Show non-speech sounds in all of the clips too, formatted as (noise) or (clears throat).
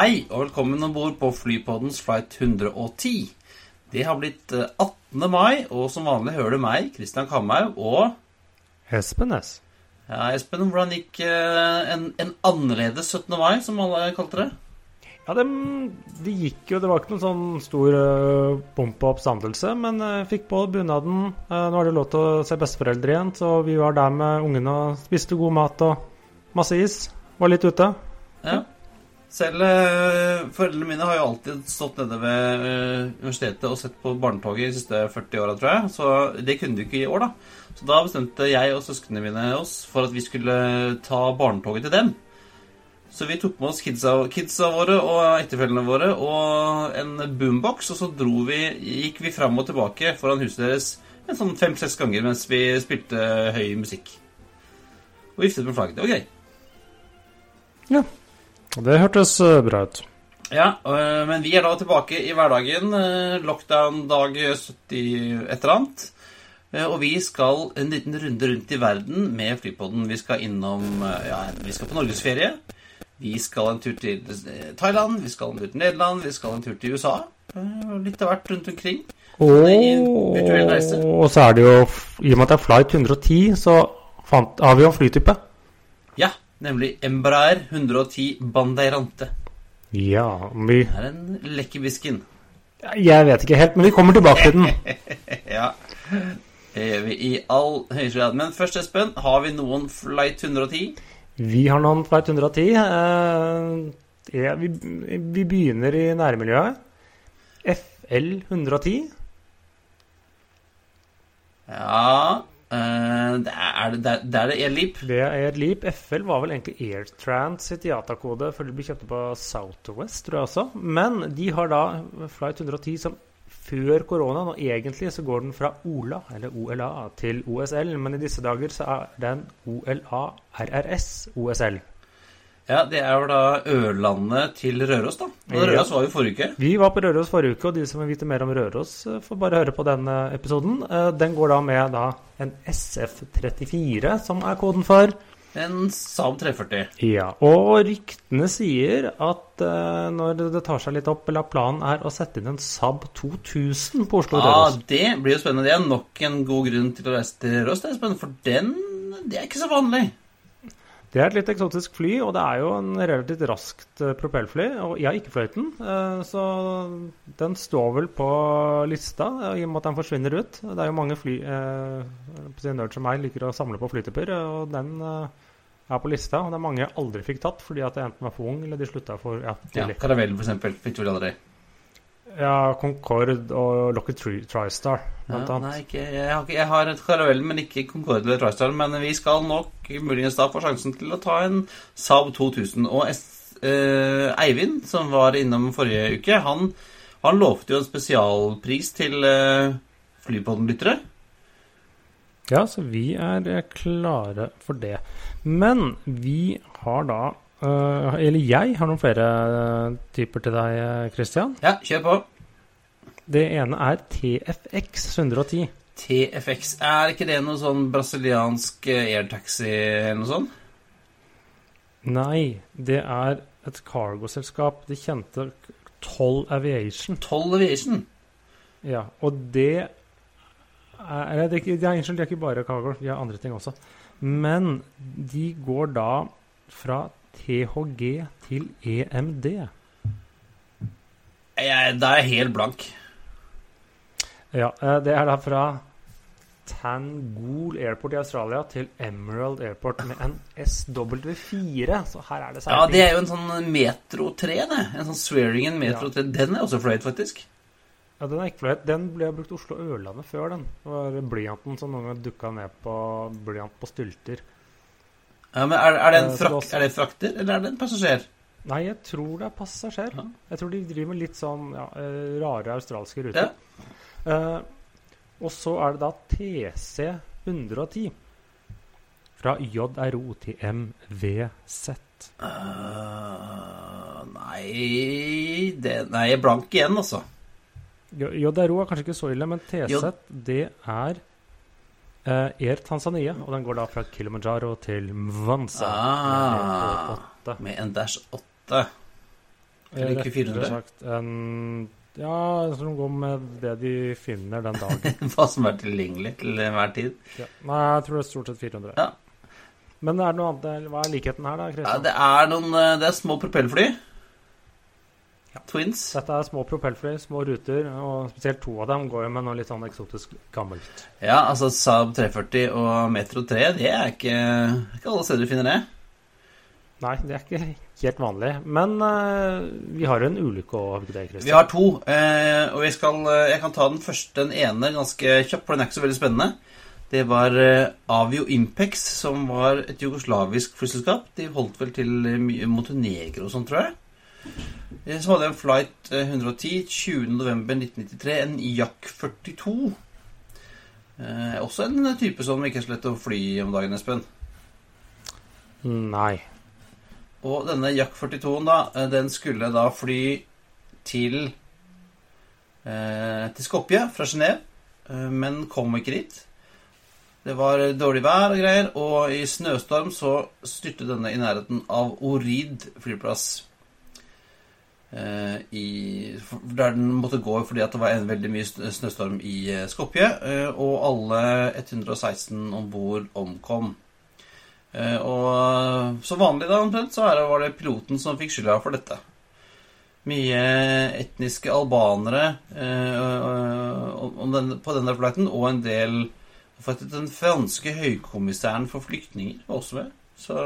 Hei, og velkommen om bord på Flypoddens flight 110. Det har blitt eh, 18. mai, og som vanlig hører du meg, Kristian Kamhaug, og Espen S. ja, Espen, hvordan gikk eh, en, en annerledes 17. mai, som alle kalte det? Ja, det, de gikk jo Det var ikke noen sånn stor uh, pomp og oppstandelse, men jeg fikk på bunaden. Eh, nå er det lov til å se besteforeldre igjen, så vi var der med ungene og spiste god mat og masse is. Var litt ute. Ja. Selv eh, foreldrene mine har jo alltid stått nede ved eh, universitetet og sett på barnetoget de siste 40 åra, tror jeg. Så det kunne de ikke i år, da. Så da bestemte jeg og søsknene mine oss for at vi skulle ta barnetoget til dem. Så vi tok med oss kidsa, kidsa våre og ektefellene våre og en boombox, og så vi, gikk vi fram og tilbake foran huset deres en sånn fem-seks ganger mens vi spilte høy musikk. Og viftet med flagget. Det var gøy. Ja. Det hørtes uh, bra ut. Ja, øh, men vi er da tilbake i hverdagen. øh, Lockdown dag 70 et eller annet. Og vi skal en liten runde rundt i verden med Flypodden. Vi skal innom Ja, vi skal på norgesferie. Vi skal en tur til Thailand, vi skal en tur til Nederland, vi skal en tur til USA. Litt av hvert rundt omkring. reise. Og så er det jo, i og med at det er flight 110, så fant, har vi jo flytype. Nemlig Embraer 110 Bandeirante. Ja, vi Det er en lekkerbisken. Jeg vet ikke helt, men vi kommer tilbake til den. (laughs) Ja. Det gjør vi i all grad. Men først, Espen, har vi noen Flight 110? Vi har noen flight 110. Eh, ja, vi, vi begynner i nærmiljøet. FL 110. Ja eh, det er det, er det er Air Leap. FL var vel egentlig AirTrans sitt IATA-kode før de ble kjøpt på Southwest, tror jeg også. Men de har da flight 110 som før koronaen, og egentlig så går den fra OLA, eller OLA, til OSL. Men i disse dager så er den OLA RRS OSL. Ja, det er jo da Ørlandet til Røros, da. Og Røros var jo forrige uke. Vi var på Røros forrige uke, og de som vil vite mer om Røros, eh, får bare høre på den eh, episoden. Eh, Den går da med da en SF34, som er koden for En Saab 340. Ja, og ryktene sier at eh, når det tar seg litt opp, eller at planen er å sette inn en Saab 2000 på Oslo Ja, Røros. det blir jo spennende. Det er nok en god grunn til å reise til Røros, det er spennende, for den det er ikke så vanlig. Det er et litt eksotisk fly, og det er jo en relativt raskt eh, propellfly. Og jeg har ikke fløyet den, eh, så den står vel på lista, eh, i og med at den forsvinner ut. Det er jo mange fly eh, på sin nerd som meg liker å samle på flytyper, og den er på lista. Og det er mange jeg aldri fikk tatt, fordi at jeg enten var for ung, eller de slutta for ja, Ja, tidlig. Caravellen, for eksempel, fikk du vel aldri. Ja, Concorde og Lockheed TriStar, TriStar, Ja, annet. nei, ikke, jeg, har, ikke- jeg har et karavell, men ikke Concorde eller TriStar. Men vi skal nok muligens da få sjansen til å ta en Saab 2000. Og eh, Eivind, som var innom forrige uke, han, han lovte jo en spesialpris til eh, Flypodden-lyttere. Ja, så vi er eh, klare for det. Men vi har da eh, Eller jeg har noen flere eh, typer til deg, eh, Christian. Ja, kjør på. Det ene er TFX 110. TFX. Er ikke det noe sånn brasiliansk airtaxi eller noe sånt? Nei, det er et cargoselskap. De kjente Toll Aviation. Toll Aviation. Ja, og det er det er ikke, det er, det er ikke bare cargo, de har andre ting også. Men de går da fra THG til EMD. Jeg, da er jeg helt blank. Ja, eh, det er da fra Tangool Airport i Australia til Emerald Airport med en SW4. Så her er det Ja, det er jo en sånn Metro 3, det. En sånn Swearingen Metro 3. Den er også fløyet, faktisk. Ja, Den er ikke fløyet. Den ble brukt Oslo Ørlandet før, den. Det var blyanten som noen gang dukka ned på blyant på stylter. Ja, men er, er, det en Eh, frak, er det en frakter, eller er det en passasjer? Nei, jeg tror det er passasjer. Ja. Jeg tror de driver med litt sånn ja, eh, rare australske ruter. Ja. Eh, og så er det da TC 110 fra JRO til MVZ. Uh, nei det, Nei, blank igjen, altså. JRO er kanskje ikke så ille, men TZ det er eh, Air Tanzania, og den går da fra Kilimanjaro til Mwanza. Ah, med en Dash 8. Eller ikke 400? Sagt en Ja, som går med det de finner den dagen. (laughs) Hva som er tilgjengelig til enhver tid. Ja. Nei, jeg tror det er stort sett 400. Ja. Men er det noe annet, hva er likheten her, da? Ja, Kristian? det er noen eh, Det er små propellfly. Ja. Twins. Dette er små propellfly, små ruter, og spesielt to av dem går jo med noe litt sånn eksotisk gammelt. Ja, altså Saab 340 og Metro 3, det er ikke, ikke alle steder du finner det. Nei, det er ikke helt vanlig. Men uh, vi har en ulykke òg, har vi ikke det, Vi har to, uh, og jeg, skal, uh, jeg kan ta den første, den ene, ganske kjapt, for den er ikke så veldig spennende. Det var Avio Impex, som var et jugoslavisk flyselskap. De holdt vel til Montenegro og sånn, tror jeg. Eh, Så hadde jeg en flight eh, 110 20.11.1993, en Jack 42. Eh, også en type som ikke er så lett å fly om dagen, Espen. Nei. Og denne Jack 42-en, da, eh, den skulle da fly til eh, til Skopje fra Genéve, eh, men kom ikke dit. Det var dårlig vær og greier, og i snøstorm så styrte denne i nærheten av Orid flyplass. Eh, i, der den måtte gå fordi det var en veldig mye snøstorm i eh, Skopje, eh, og alle 116 om bord omkom. Og som vanlig da, omtrent, så var det piloten som fikk skylda for dette. Mye etniske albanere om den, på denne flighten, og en del den franske høykommissæren for flyktninger var også med. Så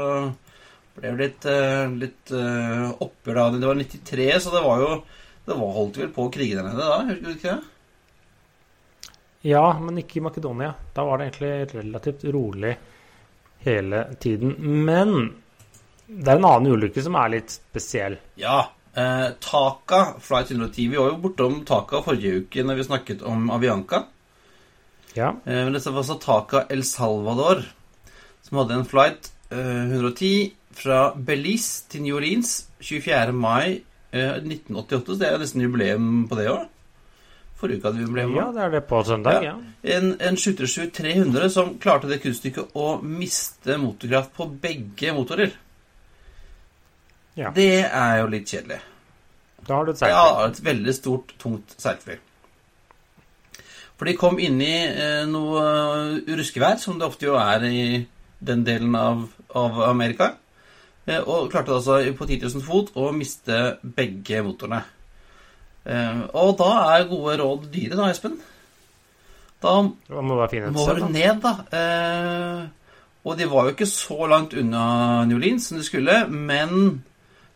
ble det litt, eh, litt eh, oppgjør da. Det var 93, så det var jo Det var holdt vel på å krige der nede da, husker du ikke det? Ja, men ikke i Makedonia. Da var det egentlig relativt rolig hele tiden. Men det er en annen ulykke som er litt spesiell. Ja. Eh, Taka Flight 110. Vi var jo bortom Taka forrige uke når vi snakket om Avianca. Ja. Eh, Men dette var altså Taka El Salvador, som hadde en flight eh, 110 fra Belize til New Orleans 24. mai eh, 1988. Så det er jo nesten jubileum på det òg. Forrige uke hadde vi jubileum. ja, det er det på søndag. Ja. Ja. En, en 737-300 som klarte det kunststykket å miste motorkraft på begge motorer. Ja. Det er jo litt kjedelig. Da har du et Ja, et veldig stort, tungt seilfly. For de kom inn i eh, noe eh, ruskevær, som det ofte jo er i den delen av, av Amerika. Eh, og klarte altså på 10 000 fot å miste begge motorene. Eh, og da er gode råd dyre, da, Espen. Da må du ned, da. Eh, og de var jo ikke så langt unna New Orleans som de skulle, men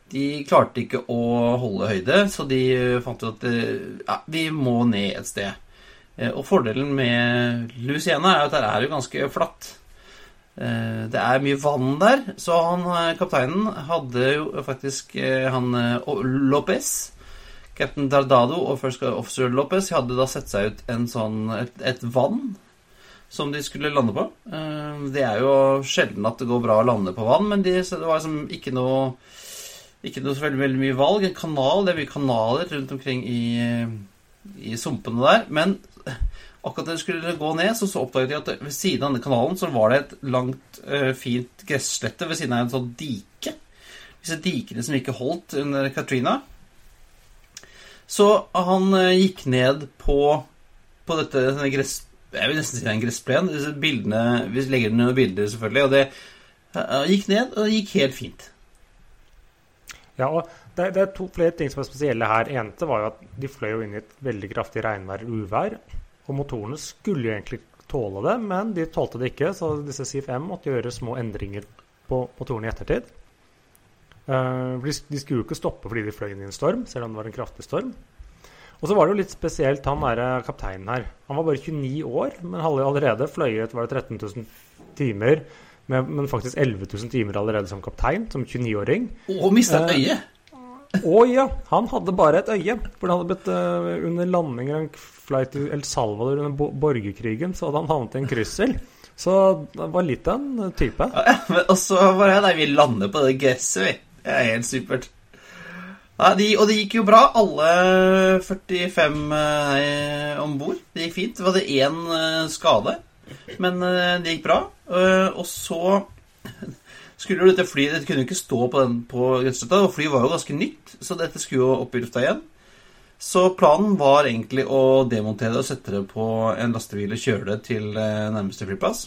de klarte ikke å holde høyde, så de fant ut at ja, vi må ned et sted. Og fordelen med Louisiana er at der er jo ganske flatt. Eh, det er mye vann der, så han, eh, kapteinen hadde jo faktisk eh, han Lopez Captain Dardado og First Officer Lopez hadde da sett seg ut sånn, et, et vann som de skulle lande på. Det er jo sjelden at det går bra å lande på vann, men de, det var liksom ikke noe ikke noe så veldig, veldig mye valg. En kanal, det er mye kanaler rundt omkring i, i sumpene der. Men akkurat da de skulle gå ned, så, så oppdaget de at ved siden av denne kanalen så var det et langt, eh, fint gresslette ved siden av en sånn dike. Disse dikene som ikke holdt under Katrina. Så han eh, gikk ned på, på dette gress... Jeg vil nesten si det er en gressplen. Disse bildene, Vi legger den under bilder, selvfølgelig. Og det eh, gikk ned, og det gikk helt fint. Ja, og det, det er to flere ting som er spesielle her. Eneste var jo at de fløy jo inn i et veldig kraftig regnvær og uvær. Og motorene skulle jo egentlig tåle det, men de tålte det ikke. Så disse CFM måtte gjøre små endringer på motorene i ettertid. Eh, de, skulle jo ikke stoppe fordi de fløy inn i en storm, selv om det var en kraftig storm. Og så var det jo litt spesielt han derre kapteinen her. Han var bare 29 år, men hadde allerede fløyet var det 13 000 timer men faktisk 11 000 timer allerede som kaptein, som 29-åring. Og mista Eh, øye! Å ja, han hadde bare et øye. For det hadde blitt uh, under landing av en flight til El Salvador under bo borgerkrigen, så hadde han havnet i en kryssel. Så det var litt av en type. Ja, men- og så bare Nei, vi lander på det gresset, vi. Det er helt supert. Ja, de, og det gikk jo bra. Alle 45 eh, om bord. Det gikk fint. det var én eh, skade, men eh, det gikk bra. Uh, og så skulle jo dette flyet Dette kunne jo ikke stå på den på Grønstøtta, og flyet var jo ganske nytt, så dette skulle jo opp i lufta igjen. Så planen var egentlig å demontere det og sette det på en lastebil og kjøre det til eh, nærmeste flyplass.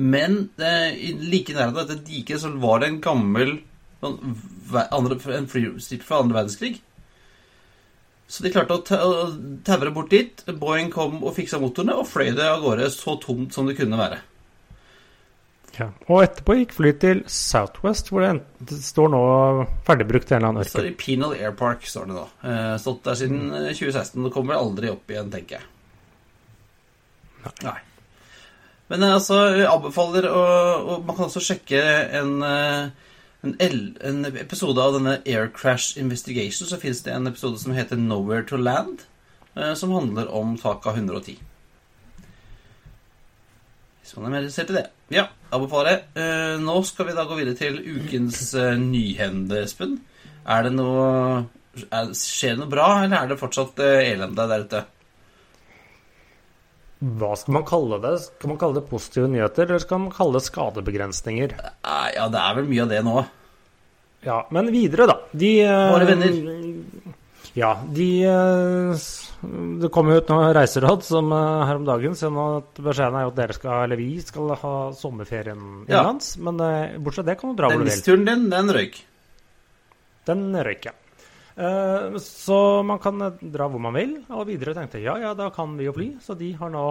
Men eh, like nær dette diket så var det en gammel sånn, fra andre verdenskrig. Så de klarte å ta- å taue bort dit. Boeing kom og fiksa motorene og fløy det av gårde så tomt som det kunne være. Ja. Og etterpå gikk flyet til Southwest, hvor det, det står nå ferdigbrukt i en eller annen står ørken. i Penal Air Park, står det nå. Eh, stått der siden eh, 2016. Det kommer aldri opp igjen, tenker jeg. Nei. Men jeg altså, jeg anbefaler å Og man kan også sjekke en, eh, en, L, en episode av denne Air Crash Investigation. Så fins det en episode som heter Nowhere to Land, eh, som handler om Taka 110. Hvis man er interessert i det. Ja, anbefaler jeg. Eh, nå skal vi da gå videre til ukens uh, nyhende, Espen. Er det noe er, Skjer det noe bra, eller er det fortsatt eh, elende der ute? Hva skal man kalle det? Skal man kalle det positive nyheter, eller skal man kalle det skadebegrensninger? Ja, det er vel mye av det nå. Ja, men videre, da. De eh, Våre venner. Ja, de eh, Det kom jo ut noen reiseråd som eh, her om dagen, så beskjeden er jo at dere skal, eller vi skal ha sommerferien Ja. innenlands. Men eh, bortsett fra det kan du dra hvor du vil. Den turen din, den røyk. Den røyk, ja. Så man kan dra hvor man vil. Og videre tenkte jeg ja, ja, da kan vi jo fly. Så de har nå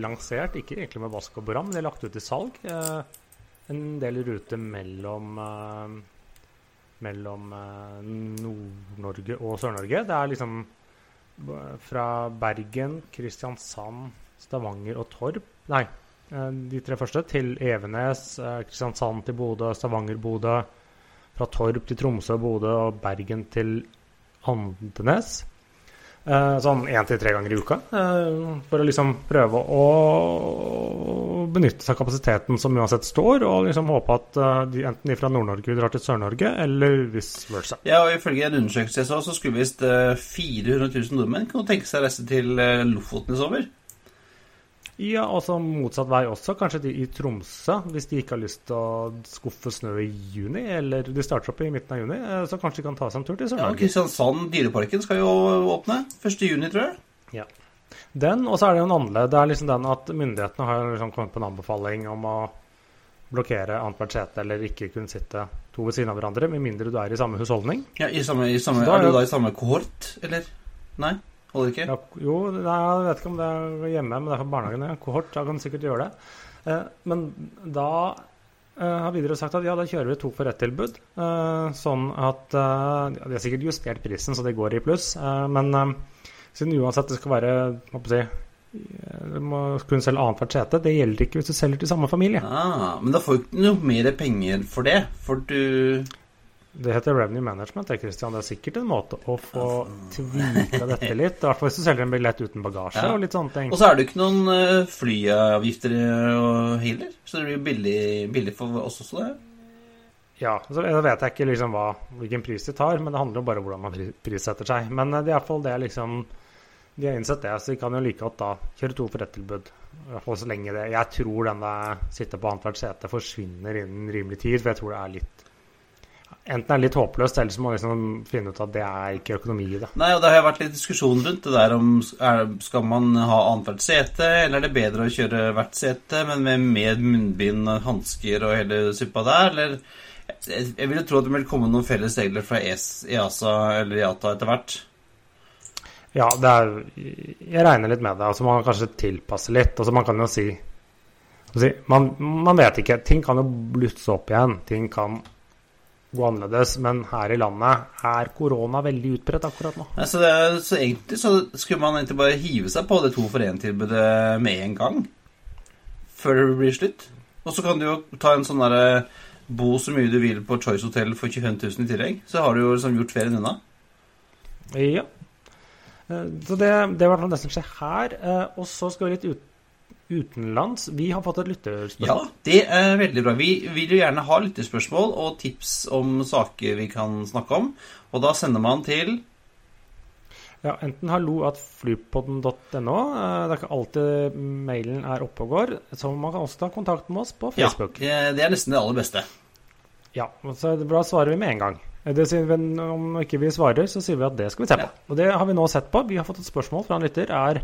lansert, ikke egentlig med vask og bram, men de har lagt ut til salg en del ruter mellom mellom eh, Nord-Norge og Sør-Norge. Det er liksom fra Bergen, Kristiansand, Stavanger og Torp Nei, eh, de tre første til Evenes, eh, Kristiansand til Bodø, Stavanger, Bodø. Fra Torp til Tromsø, Bodø og Bergen til Andenes. Eh, sånn én til tre ganger i uka. eh, for å liksom prøve å benytte seg av kapasiteten som uansett står, og liksom håpe at eh, de, enten de fra Nord-Norge drar til Sør-Norge, eller vice versa. Ja, og Ifølge en undersøkelse jeg så, så skulle visst eh, 400 000 nordmenn kunne tenke seg å reise til Lofoten i sommer. Ja, og så motsatt vei også. Kanskje de i Tromsø, hvis de ikke har lyst til å skuffe snø i juni, eller de starter opp i midten av juni, eh, så kanskje de kan ta seg en tur til Ja, Sør-Norge. Kristiansand Dyreparken skal jo åpne 1. juni, tror jeg. Ja. Den, og så er det jo en annerledes. Det er liksom den at myndighetene har liksom kommet på en anbefaling om å blokkere annethvert sete eller ikke kunne sitte to ved siden av hverandre, med mindre du er i samme husholdning. Ja, i samme, i samme, er Er du da i samme kohort, eller? Nei? Holder ikke? Ja, jo, nei, jeg vet ikke om det er hjemme, men det er fra barnehagen. Ja. Kohort, da kan sikkert gjøre det. Eh, men da eh, har Widerøe sagt at ja, da kjører vi to for ett-tilbud. Eh, sånn at eh, De har sikkert justert prisen, så det går i pluss. Eh, men eh, siden uansett det skal være hva på jeg si, eh, Du må kunne selge annethvert sete. Det gjelder ikke hvis du selger til samme familie. Ah, men da får du ikke noe mer penger for det, for du Det heter revenue management. Det, Christian. det er sikkert en måte å få tvika dette litt. I hvert fall hvis du selger en billett uten bagasje Ja. og litt sånne ting. Og så er det jo ikke noen eh, flyavgifter eh, heller, så det blir jo billig, billig for oss også, det. Ja, så vet jeg ikke liksom hva, hvilken pris de tar, men det handler jo bare om hvordan man prissetter seg. Men eh, det er iallfall det liksom De har innsett det, så de kan jo like godt da kjøre to for ett tilbud. I hvert fall så lenge det Jeg tror den der sitte på annethvert sete forsvinner innen rimelig tid, for jeg tror det er litt Enten er litt håpløst, eller så må man liksom finne ut at det er ikke økonomi i det. Nei, og det har vært litt diskusjon rundt det der om er, Skal man ha annethvert sete, eller er det bedre å kjøre hvert sete, men med, med munnbind og hansker og hele suppa der, eller Jeg, jeg vil jo tro at det vil komme noen felles regler fra EASA eller IATA etter hvert. Ja, det er Jeg regner litt med det. Altså man kan kanskje tilpasse litt. Altså man kan jo si, si man, man vet ikke. Ting kan jo blusse opp igjen. Ting kan gå annerledes. Men her i landet er korona veldig utbredt akkurat nå. Nei, så, er, så egentlig så skulle man egentlig bare hive seg på det to for én-tilbudet med en gang. før det blir slutt. Og så kan du jo ta en sånn derre Bo så mye du vil på Choice Hotel for 25 000 i tillegg. Så har du jo liksom gjort ferien unna. Ja. Eh, Så det, det var det som skjer her. Eh, Og så skal vi litt ut, utenlands. Vi har fått et Ja, det er veldig bra. Vi vil jo gjerne ha lyttespørsmål og tips om saker vi kan snakke om. Og da sender man til Ja, enten hallo at flypodden.no. eh, Det er ikke alltid mailen er oppe og går. Så man kan også ta kontakt med oss på Facebook. Ja, det er nesten det aller beste. Ja, så Da svarer vi med en gang. Det sier vi, om ikke vi svarer, så sier vi at det skal vi se på. Ja. Og det har vi nå sett på. Vi har fått et spørsmål fra en lytter. Er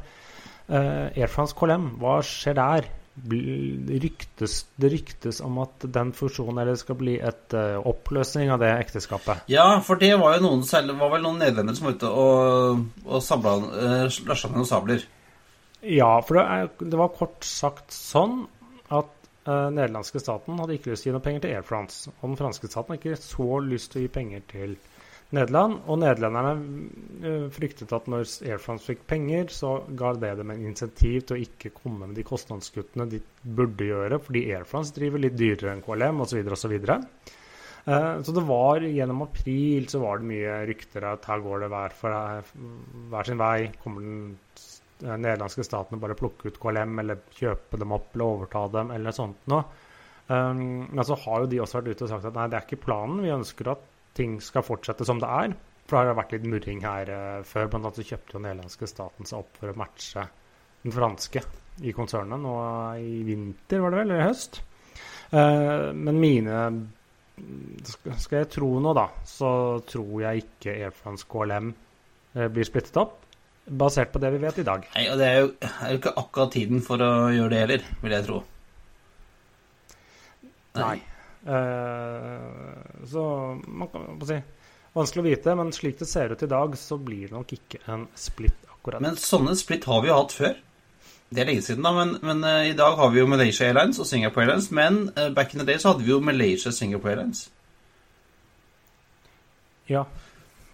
Air France KLM, hva skjer der? Ryktes, det ryktes om at den fusjonen eller skal bli et uh, oppløsning av det ekteskapet. Ja, for det var jo noen selv, var vel noen nederlendere som var ute og, og sabla, uh, slasja med noen sabler. Ja, for det, er, det var kort sagt sånn at uh, nederlandske staten hadde ikke lyst til å gi noe penger til Air France. Og den franske staten hadde ikke så lyst til å gi penger til Nederland. Og nederlenderne uh, fryktet at når Air France fikk penger, så ga det dem en insentiv til å ikke komme med de kostnadskuttene de burde gjøre, fordi Air France driver litt dyrere enn KLM osv. osv. Så det var gjennom april så var det mye rykter at her går det hver, for, hver sin vei. Kommer den eh, nederlandske staten og bare plukke ut KLM eller kjøpe dem opp eller overta dem eller sånt noe. Um, men så har jo de også vært ute og sagt at nei, det er ikke planen. Vi ønsker at ting skal fortsette som det er. For det har vært litt murring her uh, før. Blant annet så kjøpte jo den nederlandske staten seg opp for å matche den franske i konsernet nå i vinter, var det vel, eller i høst. Uh, men mine skal- jeg tro noe, da, så tror jeg ikke Air France KLM uh, blir splittet opp. Basert på det vi vet i dag. Nei, og det er jo, er jo ikke akkurat tiden for å gjøre det heller, vil jeg tro. Nei. Eh, så man kan si Vanskelig å vite, men slik det ser ut i dag, så blir det nok ikke en split akkurat. Men sånne split har vi jo hatt før. Det er lenge siden, da, men, men uh, i dag har vi jo Malaysia Airlines og Singapore Airlines. Men uh, back in the day så hadde vi jo Malaysia Singapore Airlines. Ja.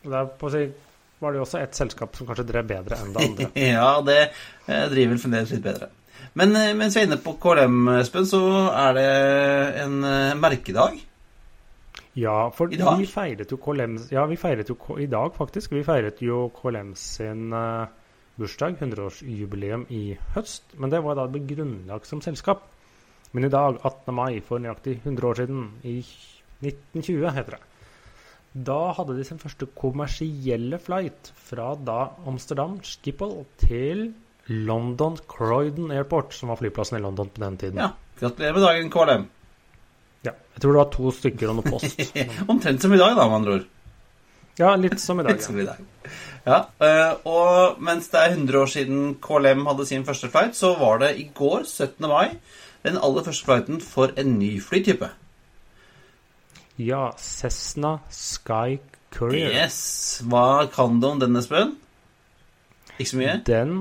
Der på å si, var det jo også et selskap som kanskje drev bedre enn det andre. (laughs) ja, det uh, driver vel fremdeles litt bedre. Men eh, mens vi er inne på KLM, Espen, så er det en eh, merkedag. Ja, for vi feiret jo KLM Ja, vi feiret jo K- i dag, faktisk. Vi feiret jo KLM sin eh, bursdag, 100-årsjubileum i høst. Men det var da det ble grunnlagt som selskap. Men i dag, 18. mai, for nøyaktig 100 år siden, i 1920, heter det. Da hadde de sin første kommersielle flight fra da Amsterdam Schiphol til London Croydon Airport, som var flyplassen i London på den tiden. Ja, gratulerer med dagen, KLM. Ja, Jeg tror det var to stykker og noe post. (laughs) Omtrent som i dag, da, med andre ord. Ja, litt som i dag. Litt som i dag. Ja, eh, og mens det er 100 år siden KLM hadde sin første flight, så var det i går, 17. mai, den aller første flighten for en ny flytype. Ja, Cessna Sky Courier. Yes. Hva kan du om den, Espen? Ikke så mye? Den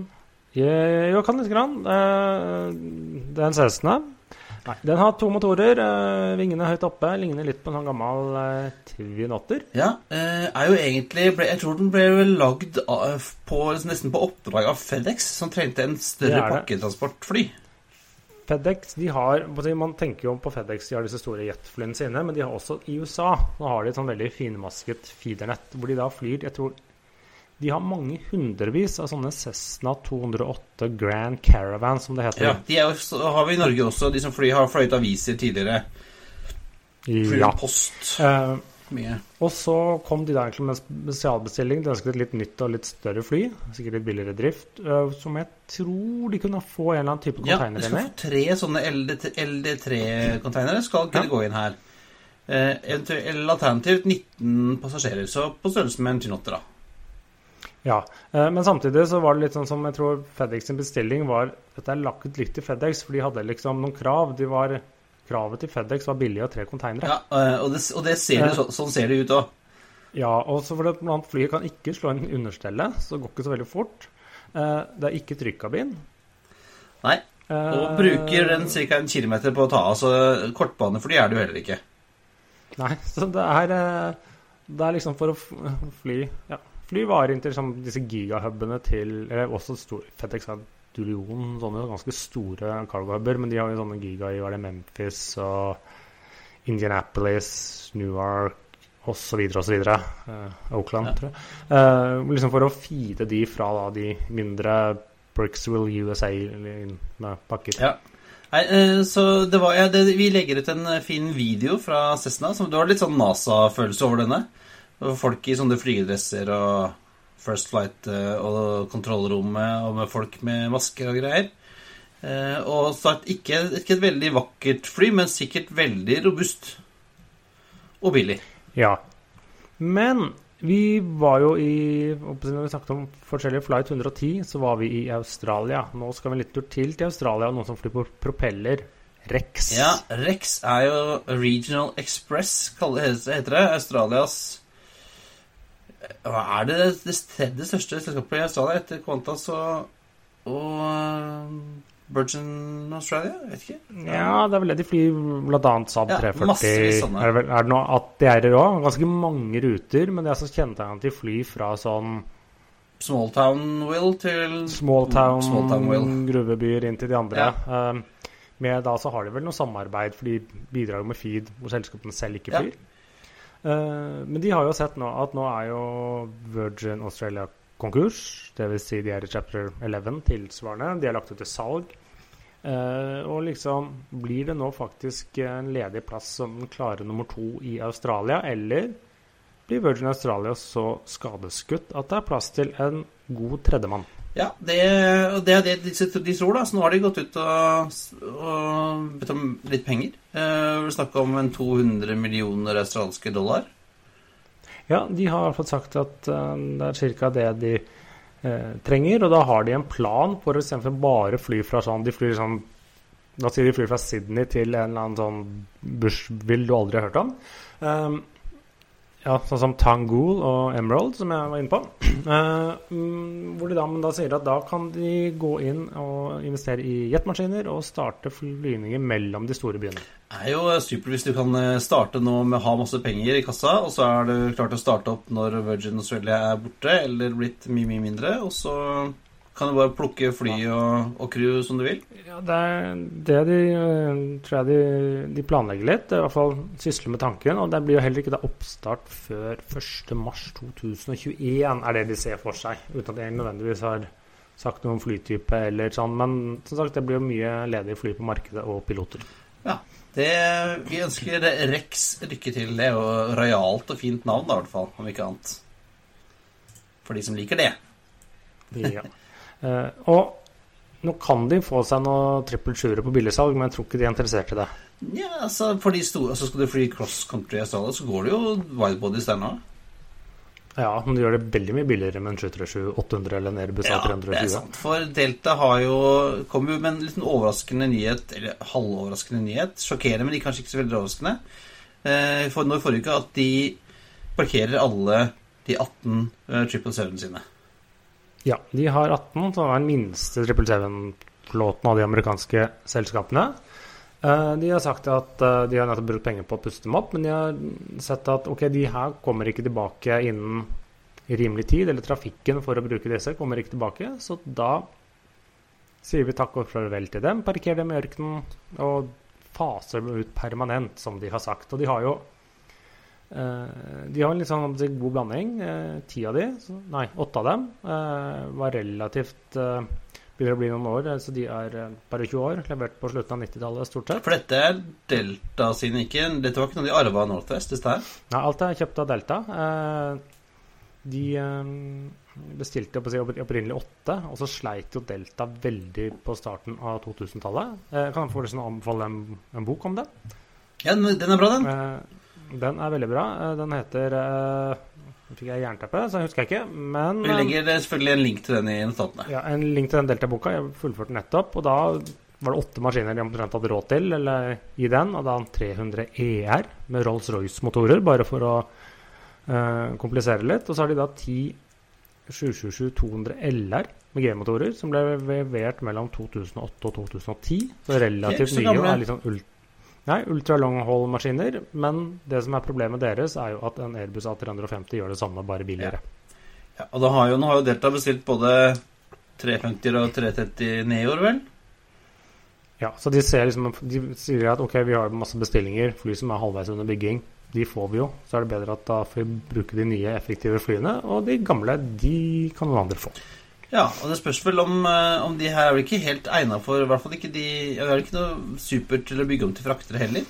jeg, Jo, kan lite grann. Den det er en Cessna. Nei, den har to motorer. vingene vingene høyt oppe. Ligner litt på en sånn gammel uh, Twin Otter. Ja, eh, er jo egentlig ble, Jeg tror den ble lagd av, på, nesten på oppdrag av FedEx, som trengte en større er pakketransportfly. FedEx de har, Man tenker jo på FedEx, de har disse store jetflyene sine, men de har også i USA Nå har de et sånn veldig finmasket feedernett, hvor de da flyr Jeg tror de har mange hundrevis av sånne Cessna 208 Grand Caravan, som det heter. Ja, de er har vi i Norge også, de som fly, har fløyet aviser tidligere. Flyr Ja. post. Eh, Mye. Og så kom de da egentlig med en spesialbestilling. De ønsket et litt nytt og litt større fly. Sikkert litt billigere drift. øh, Som jeg tror de kunne få en eller annen type konteinere container ja, inn skal i. få tre sånne LD3-containere. Skal kunne Ja. gå inn her. Eh, alternativt 19 passasjerer, så på størrelse med en Tynotter, da. Ja, eh, Men samtidig så var det litt sånn som jeg tror FedEx sin bestilling var Dette er lagt litt til FedEx, for de hadde liksom noen krav. De var, kravet til FedEx var billig og tre containere. Ja, eh, og, det, og det ser du, det, så, sånn ser det ut òg. Ja, og så for det, blant annet flyet kan ikke slå inn understellet, så det går ikke så veldig fort. Eh, Det er ikke trykkabin. Nei. Eh, Og bruker den ca. en kilometer på å ta av, så kortbanefly er det jo heller ikke. Nei, så det er, eh, det er liksom for å fly ja, Fly varer inn til liksom, disse gigahubene til Eller også stor, FedEx har Dullion, sånne ganske store cargo-huber, men de har jo sånne giga i Memphis og Indianapolis, Newark osv. osv. Uh, Oakland, Ja. tror jeg. Uh, liksom for å feede de fra da, de mindre Brixville USA med pakker. Ja. Nei, eh, så det var, ja, det, Vi legger ut en fin video fra Cessna. Som, du har litt sånn NASA-følelse over denne. Og Folk i sånne flygedresser og First Flight eh, og kontrollrommet og med folk med masker og greier. Eh, og så ikke, ikke et veldig vakkert fly, men sikkert veldig robust. Og billig. Ja. Men vi var jo i Når vi snakket om forskjellige Flight 110, så var vi i Australia. Nå skal vi en liten tur til til Australia, og noen som flyr på propeller. Rex. Ja, Rex er jo Regional Express, heter det. Australias er det det tredje største selskapet i Australia etter Qantas og, og uh, Virgin Australia? Jeg vet ikke. Ja, det er vel det de flyr bl.a. Saab Ja, 340. Ja. Er det, er det noe at det er òg? Ganske mange ruter, men det er så kjennetegnet at de flyr fra sånn Smalltown Will til smalltown, Smalltown Will. gruvebyer inn til de andre. Ja. Um, med da så har de vel noe samarbeid, for de bidrar jo med feed hvor selskapene selv ikke flyr. Uh, men de har jo sett nå at nå er jo Virgin Australia konkurs. Dvs. Si de er i chapter 11 tilsvarende. De er lagt ut til salg. Uh, og liksom Blir det nå faktisk en ledig plass som klare nummer to i Australia, eller blir Virgin Australia så skadeskutt at det er plass til en god tredjemann? Ja, det, er det de, tror, da. Så nå har de gått ut og, og bedt om litt penger. Eh, Vi snakker om en 200 millioner australske dollar. Ja, de har fått sagt at eh, det er ca. det de eh, trenger. Og da har de en plan for istedenfor bare fly fra sånn De flyr sånn La oss si de flyr fra Sydney til en eller annen sånn Bushville du aldri har hørt om. Um, ja, sånn som Tangool og Emerald, som jeg var inne på. Mm, hvor de da, da sier at da kan de gå inn og investere i jetmaskiner og starte flyvninger mellom de store byene. Det er jo super hvis du kan eh, starte nå med å ha masse penger i kassa, og så er du klart å starte opp når Virgin Australia er borte, eller blitt mye, mye mindre, og så kan du bare plukke fly og, og crew som du vil. Ja, det er det de øh, tror jeg de, de planlegger litt. I hvert fall sysler med tanken. Og det blir jo heller ikke da oppstart før 1.3.2021, er det de ser for seg. Uten at jeg nødvendigvis har sagt noe om flytype eller sånn. Men som sagt, det blir jo mye ledige fly på markedet og piloter. Ja, det, vi ønsker Rex lykke til. Det er jo rojalt og fint navn, da, i hvert fall, om ikke annet. For de som liker det. Ja. Eh, og nå kan de få seg noe trippel sjuere på billigsalg, men jeg tror ikke de er interessert i det. Ja, altså, for de store, altså Skal du fly cross country i Australia, så går det jo widebodies der nå. Ja, men de gjør det veldig mye billigere med en 737-800 eller en Airbus Ja, det er sant. For Delta har jo kom jo med en liten overraskende nyhet, eller halvoverraskende nyhet. Sjokkerende, men de kanskje ikke så veldig overraskende. Eh, For nå i forrige uke at de parkerer alle de 18 eh, 777 sine. Ja, de har 18, som er den minste 777-flåten av de amerikanske selskapene. Eh, De har sagt at eh, de har nettopp brukt penger på å puste dem opp, men de har sett at ok, de her kommer ikke tilbake innen rimelig tid, eller trafikken for å bruke disse kommer ikke tilbake, så da sier vi takk og farvel til dem, parkerer dem i ørkenen og faser dem ut permanent, som de har sagt. Og de har jo de har en litt sånn god blanding. Eh, Ti av de, nei, åtte av dem, eh, var relativt eh, Begynner å bli noen år, eh, så de er eh, bare 20 år. Levert på slutten av 90-tallet, stort sett. For dette er Delta sine, ikke Dette var ikke noe de arva av Northwest? Dette her? Nei, alt er kjøpt av Delta. Eh, de eh, bestilte jeg opprinnelig åtte, og så sleit jo Delta veldig på starten av 2000-tallet. Eh, kan jeg forresten anbefale en, en bok om det? Ja, den den er bra, den. Den er veldig bra. Eh, den heter eh, Nå fikk jeg jernteppe, så jeg husker ikke, men Vi eh, legger selvfølgelig en link til den i notatene. Ja, En link til den Delta-boka. Jeg fullførte nettopp. Og da var det åtte maskiner de omtrent hadde råd til eller, i den. Og da en 300 ER med Rolls-Royce-motorer, bare for å uh, komplisere litt. Og så har de da ti 727-200 LR med G-motorer, som ble levert mellom 2008 og 2010. Så relativt nye og er litt sånn ult Nei, ultra long haul-maskiner. Men det som er problemet deres, er jo at en Airbus A350 gjør det samme, bare billigere. Ja, og da har jo, nå har jo Delta bestilt både 350 og 330 år, vel? Ja, så de, ser liksom, de sier at ok, vi har masse bestillinger, fly som er halvveis under bygging. De får vi jo. Så er det bedre at da får vi bruke de nye, effektive flyene. Og de gamle, de kan noen andre få. Ja, og det spørs vel om, eh, om de her er vel ikke helt egna for I hvert fall ikke de Er Det ikke noe supert til å bygge om til fraktere heller.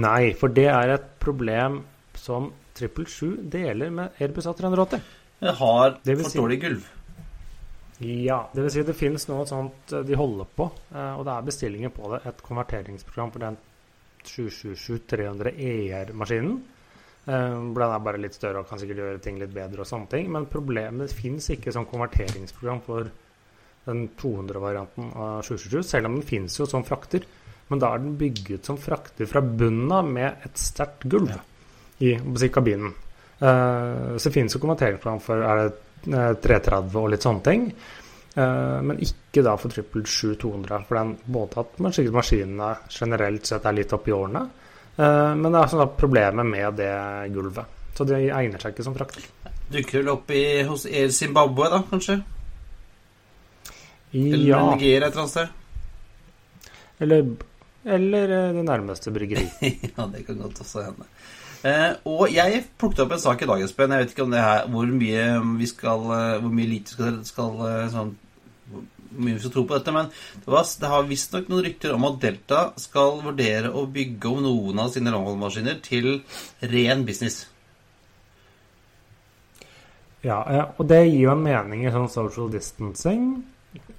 Nei, for det er et problem som 777 deler med Airbus A380. Det har Det for si- dårlig gulv. Ja, det vil si det finnes noe sånt eh, de holder på, eh, og det er bestillinger på det. Et konverteringsprogram for den 777-300 ER-maskinen. Eh, Den er bare litt større og kan sikkert gjøre ting litt bedre og sånne ting. Men problemet fins ikke som konverteringsprogram for den 200-varianten av 777, selv om den fins jo som frakter. Men da er den bygget som frakter fra bunnen av med et sterkt gulv i, kabinen. Eh, så det jo konverteringsprogram for er det eh, 330 og litt sånne ting. Eh, men ikke da for 777-200, for den både at mas- maskinene generelt sett er litt oppi årene, eh, men det er sånn at problemet med det gulvet. Så det egner seg ikke som frakter. Dukker vel opp i, hos Air Zimbabwe, da, kanskje? Eller Ja, Nigeria et eller annet sted? eller, eller eh, det nærmeste bryggeri. (laughs) ja, det kan godt også hende. Eh, og jeg plukket opp en sak i dag, Espen. Jeg vet ikke om det her, hvor mye vi skal eh, Hvor mye lite skal, skal eh, sånn, mye vi skal tro på dette, men det, var, det har visstnok noen rykter om at Delta skal vurdere å bygge om noen av sine longholdmaskiner til ren business. Ja, og det gir jo en mening i sånn social distancing,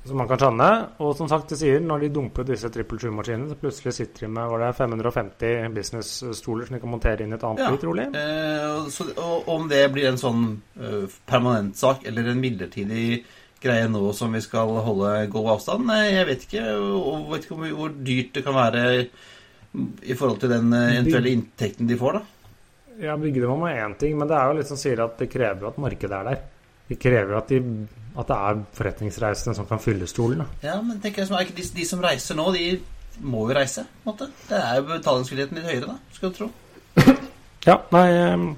som man kan skjønne. Og som sagt, de sier når de dumper disse 777-maskinene, så plutselig sitter de med var det 550 business-stoler som de kan montere inn i et annet Ja. fly, trolig. Eh, så, og om det blir en sånn uh, permanent sak eller en midlertidig greie nå som vi skal holde god avstand, jeg vet ikke. Og vet ikke hvor, dyrt det kan være i forhold til den eh, eventuelle inntekten de får, da. Ja, det med er én ting, men det er jo litt som sier at det krever at markedet er der. Det krever at, de, at det er forretningsreisende som kan fylle stolen. Da. Ja, men tenker jeg, som- er ikke de, de som reiser nå, de må jo reise, på en måte. Det er jo betalingsvilligheten litt høyere, da, skal du tro. (coughs) Ja, nei ehm,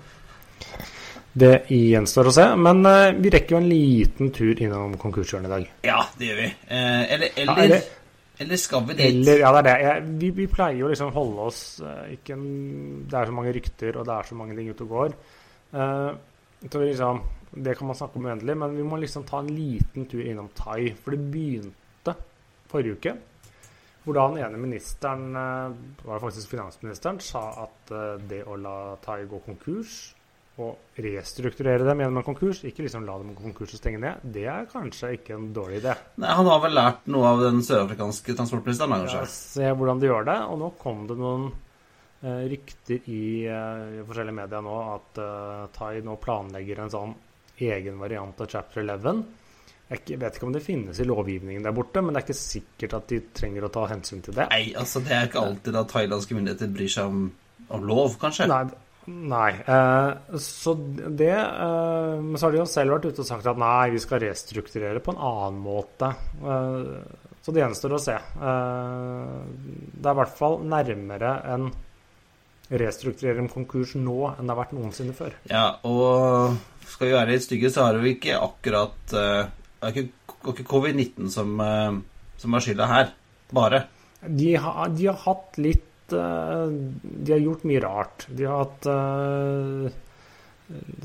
Det gjenstår å se. Men eh, vi rekker jo en liten tur innom konkurshjørnet i dag. Ja, det gjør vi. Eh, eller, Ja, eller, eller- eller skal vi dit? Eller, ja, det er det. Jeg, vi, vi pleier jo liksom holde oss eh, ikke en, Det er så mange rykter, og det er så mange ting ute og går. Uh, så liksom, det kan man snakke om uendelig, men vi må liksom ta en liten tur innom Thai. For det begynte forrige uke. Hvor da den ene ministeren, var faktisk finansministeren, sa at det å la Thai gå konkurs og restrukturere dem gjennom en konkurs, ikke liksom la dem konkurs og stenge ned, det er kanskje ikke en dårlig idé. Nei, han har vel lært noe av den sørafrikanske transportministeren, da, Ja, se hvordan de gjør det. Og nå kom det noen eh, rykter i, eh, i forskjellige medier nå at eh, Thai nå planlegger en sånn egen variant av chapter 11. Jeg vet ikke om det finnes i lovgivningen der borte, men det er ikke sikkert at de trenger å ta hensyn til det. Nei, altså det er ikke alltid at thailandske myndigheter bryr seg om, om lov, kanskje. Nei, nei. Eh, så det eh, Men så har de jo selv vært ute og sagt at nei, vi skal restrukturere på en annen måte. Eh, så det gjenstår å se. Eh, det er i hvert fall nærmere en restrukturere en konkurs nå enn det har vært noensinne før. Ja, og skal vi være litt stygge, så har vi ikke akkurat eh, Det er ikke, ikke covid-19 som, eh, som er skylda her, bare. De har, de har hatt litt eh, De har gjort mye rart. De har hatt eh,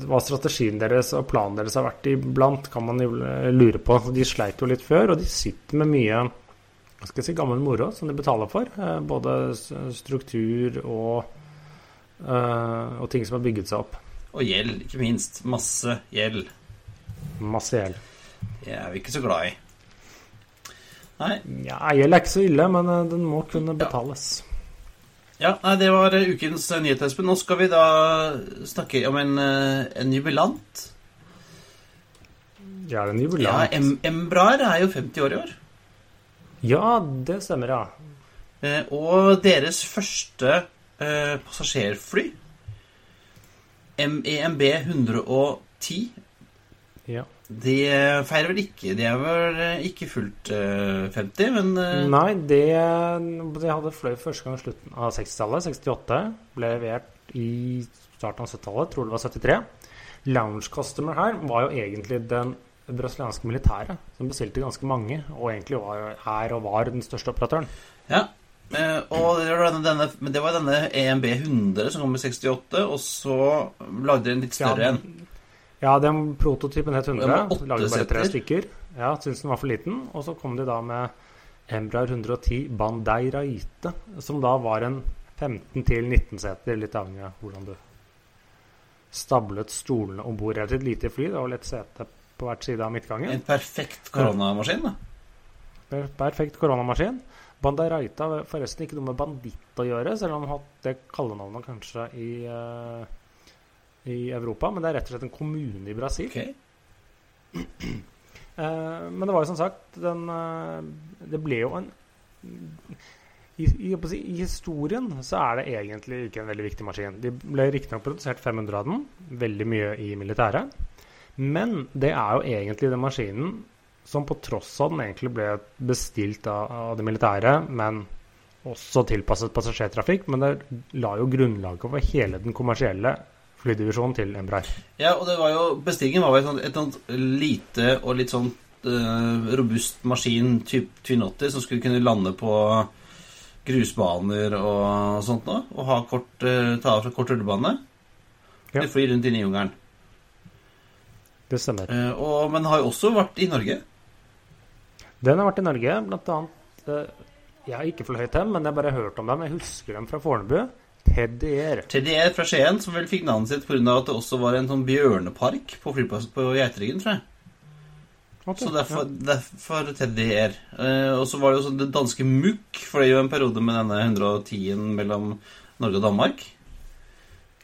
Hva strategien deres og planen deres har vært iblant, kan man jo lure på. De sleit jo litt før, og de sitter med mye hva skal jeg si, gammel moro som de betaler for. eh, Både struktur og, og ting som har bygget seg opp. Og gjeld, ikke minst. Masse gjeld. Masse gjeld. Det er vi ikke så glad i. Nei. Ja, gjeld er ikke så ille, men den må kunne betales. Ja, nei, det var eh, ukens eh, nyhet, Espen. Nå skal vi da snakke om en, eh, en jubilant. Ja, en jubilant. Ja, em Embraer er jo 50 år i år. Ja, det stemmer, ja. Eh, og deres første eh, passasjerfly, MEMB 110, ja. De eh, feirer vel ikke De er vel eh, ikke fullt eh, 50, men eh, Nei, de, De hadde fløy første gang i slutten av 60-tallet. 68. Ble levert i starten av 70-tallet. Tror det var 73. Lounge Customer her var jo egentlig den brasilianske militæret, som bestilte ganske mange, og egentlig var, er og var den største operatøren. Ja. Og det var denne, men det var denne EMB 100 som kom i 68, og så lagde de en litt større en. Ja, den prototypen het 100. Den var åtte Lagde bare tre stykker. Ja, Syntes den var for liten. Og så kom de da med Embraer 110 Bandeiraite, som da var en 15-19 seter, litt avhengig av hvordan du stablet stolene om bord. Et lite fly, det var et sete på hvert side av midtgangen. En perfekt koronamaskin. da. Per- Perfekt koronamaskin. Bandeiraita har forresten ikke noe med banditt å gjøre, selv om han har hatt det kallenavnet kanskje i, eh, i Europa. Men det er rett og slett en kommune i Brasil. Okay. (clears throat) Eh, men det var jo som sagt den, eh, Det ble jo en i, i, I historien så er det egentlig ikke en veldig viktig maskin. De ble riktignok produsert 500 av den, veldig mye i militæret. Men det er jo egentlig den maskinen som på tross av den egentlig ble bestilt av, av det militære, men også tilpasset passasjertrafikk. Men det la jo grunnlaget for hele den kommersielle flydivisjonen til Embraer. Ja, og det var jo Bestillingen var jo et sånt, et lite og litt sånn uh, robust maskin type Twin 80 som skulle kunne lande på grusbaner og sånt noe. Og ha kort, uh, ta av fra kort rullebane. Ja. De flyr rundt inne i jungelen. Det stemmer. Uh, og, men har jo også vært i Norge. Den har vært i Norge, blant annet Jeg har ikke fløyet dem, men jeg har bare hørt om dem. Jeg husker dem fra Fornebu. Air. TDR fra Skien, som vel fikk navnet sitt pga. at det også var en sånn bjørnepark på flyplassen på Geiteryggen, tror jeg. Okay, Så derfor, derfor Teddy Air. Eh, og så var det jo sånn det danske Mukk fløy jo en periode med denne 110-en mellom Norge og Danmark.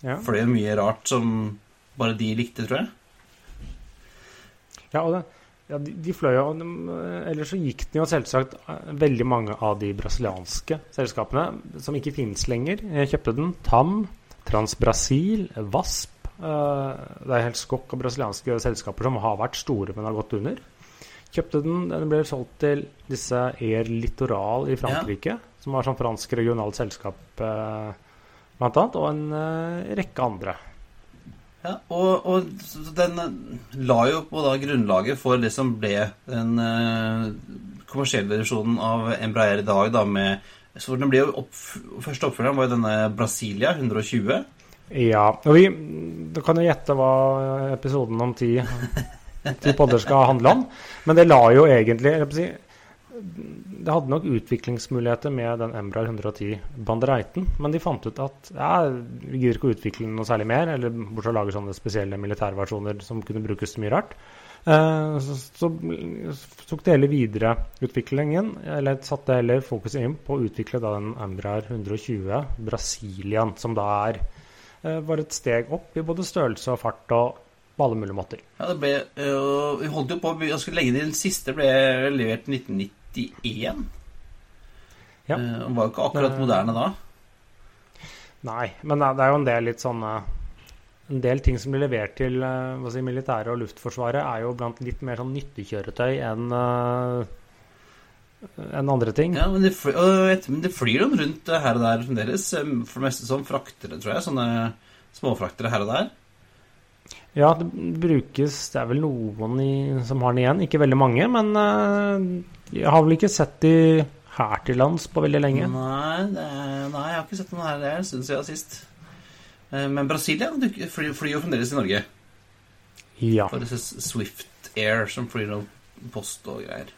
ja. Fløy jo mye rart som bare de likte, tror jeg. Ja, og det, ja, de, de fløy jo eh, Ellers så gikk det jo selvsagt eh, veldig mange av de brasilianske selskapene som ikke finnes lenger. Jeg kjøpte den. TAM, Transbrasil, VASP. eh, det er helt skokk av brasilianske selskaper som har vært store, men har gått under. Kjøpte den. Den ble solgt til disse Air Littoral i Frankrike, som var sånn fransk regionalt selskap, eh, blant annet, og en eh, rekke andre. Ja, og, og den eh, la jo på da grunnlaget for det som ble den eh, kommersielle versjonen av Embraer i dag, da med så den ble jo opp, Første oppfølgeren var jo denne Brasilia 120. Ja, og vi Du kan jo gjette hva episoden om ti, ti podder skal handle om. Men det la jo egentlig jeg si, det hadde nok utviklingsmuligheter med den Embrar 110 Bandereiten, men de fant ut at ja, vi gidder ikke å utvikle noe særlig mer, eller bortsett fra å lage sånne spesielle militærversjoner som kunne brukes til mye rart. Eh, så, så, så tok det hele videre utviklingen, eller satte heller fokuset inn på å utvikle da, den Embrar 120 Brasilian, som da er eh, var et steg opp i både størrelse og fart. og på alle mulige måter. Ja, det ble, øh, vi holdt jo på, jeg skulle legge det siste, ble levert 1990 91. Ja. Eh, Han var jo ikke akkurat eh. moderne da. Nei, men det er jo en del litt sånne En del ting som blir levert til hva si, militæret og Luftforsvaret, er jo blant litt mer sånn nyttekjøretøy enn enn andre ting. Ja, men det, flyr dem rundt her og der fremdeles. For det meste som fraktere, tror jeg. Sånne småfraktere her og der. Ja, det brukes Det er vel noen i, som har den igjen. Ikke veldig mange, men jeg har vel ikke sett de her til lands på veldig lenge. Nei, det er, nei, jeg har ikke sett noe her. Det er en stund siden sist. Eh, Men Brasilia flyr, flyr jo fremdeles i Norge. Ja. For disse Swift Air som flyr av post og greier.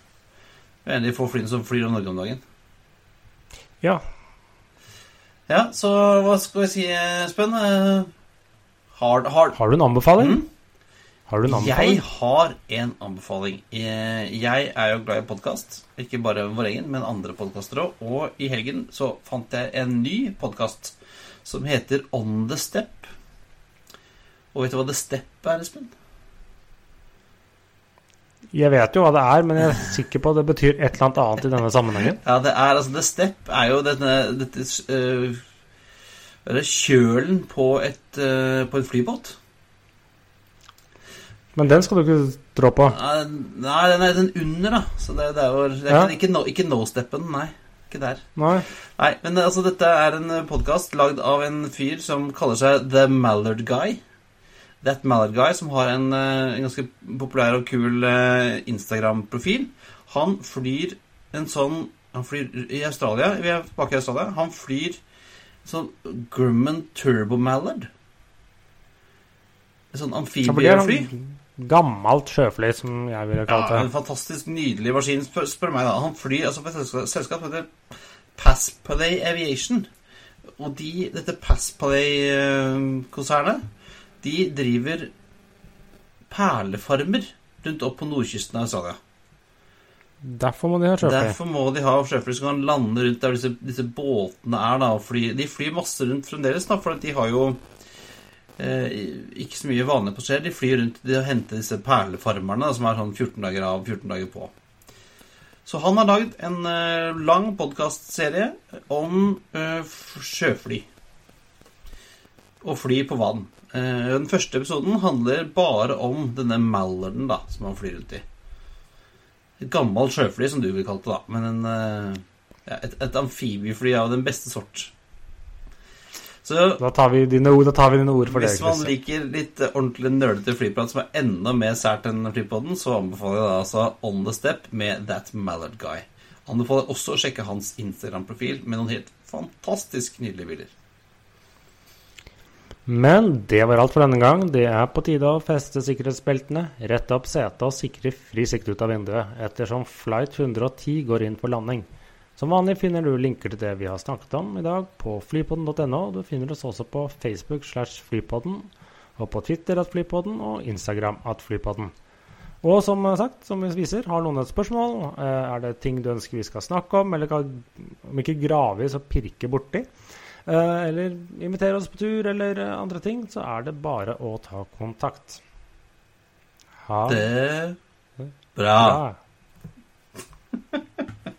Det er en av de få flyene som flyr av Norge om dagen. ja. Ja, så hva skal vi si, Espen? Eh, Har, har, Har du en anbefaling? Mm? Har du en Jeg har en anbefaling. Eh, Jeg er jo glad i podkast. Ikke bare vår egen, men andre podkaster òg. Og i helgen så fant jeg en ny podkast som heter On the Step. Og vet du hva The Step er, Espen? Jeg vet jo hva det er, men jeg er sikker på at det betyr et eller annet annet i denne sammenhengen. Ja, det er altså The Step er jo denne dette Eller kjølen på et uh, på en flybåt. Men den skal du ikke trå på. Nei, den er den under, da. Så det, det er jo det er Ja. ikke, no, ikke no-steppen, nei. Ikke der. Nei. Nei, men eh, altså, dette er en podkast lagd av en fyr som kaller seg The Mallard Guy. That Mallard Guy, som har en, eh, en ganske populær og kul eh, Instagram-profil, han flyr en sånn Han flyr i Australia. Vi er tilbake i Australia. Han flyr sånn Grumman Turbo Mallard. En sånn Ja, amfibiefly. en gammelt sjøfly, som jeg ville kalt det. Ja, en fantastisk nydelig maskin, spør, spør meg da. Han flyr altså for et selskap, som heter Passplay Aviation. Og de, dette Passplay-konsernet, de driver perlefarmer rundt opp på nordkysten av Australia. Derfor må de ha sjøfly. Derfor må de ha sjøfly som kan lande rundt der disse, disse båtene er. da, og fly. De flyr masse rundt fremdeles, da, for de har jo eh, ikke så mye vanlig på skjer. De flyr rundt de henter disse perlefarmerne, som er sånn 14 dager av, 14 dager på. Så han har lagd en eh, lang podkastserie om eh, sjøfly. Og fly på vann. Eh, den første episoden handler bare om denne Mallarden da, som han flyr rundt i. Et gammelt sjøfly, som du vil kalle det, da. Men en, eh, ja, et, et amfibiefly av den beste sort. Så Da tar vi dine ord, vi dine ord for det. hvis man liker litt eh, ordentlig nølete flyprat som er enda mer sært enn flypodden, så anbefaler jeg da altså On The Step med That Mallard Guy. Anbefaler også å sjekke hans Instagram-profil med noen helt fantastisk nydelige bilder. Men det var alt for denne gang. Det er på tide å feste sikkerhetsbeltene, rette opp setet og sikre fri sikt ut av vinduet, ettersom flight 110 går inn for landing. Som vanlig finner du linker til det vi har snakket om i dag på flypodden.no. Du finner oss også på Facebook slash flypodden, og på Twitter at flypodden og Instagram at flypodden. Og som sagt, som vi viser, har noen et spørsmål, eh, er det ting du ønsker vi skal snakke om, eller kan, om ikke grave i, så pirke borti, eh, eller invitere oss på tur, eller eh, andre ting, så er det bare å ta kontakt. Ha Det Bra. bra. (laughs)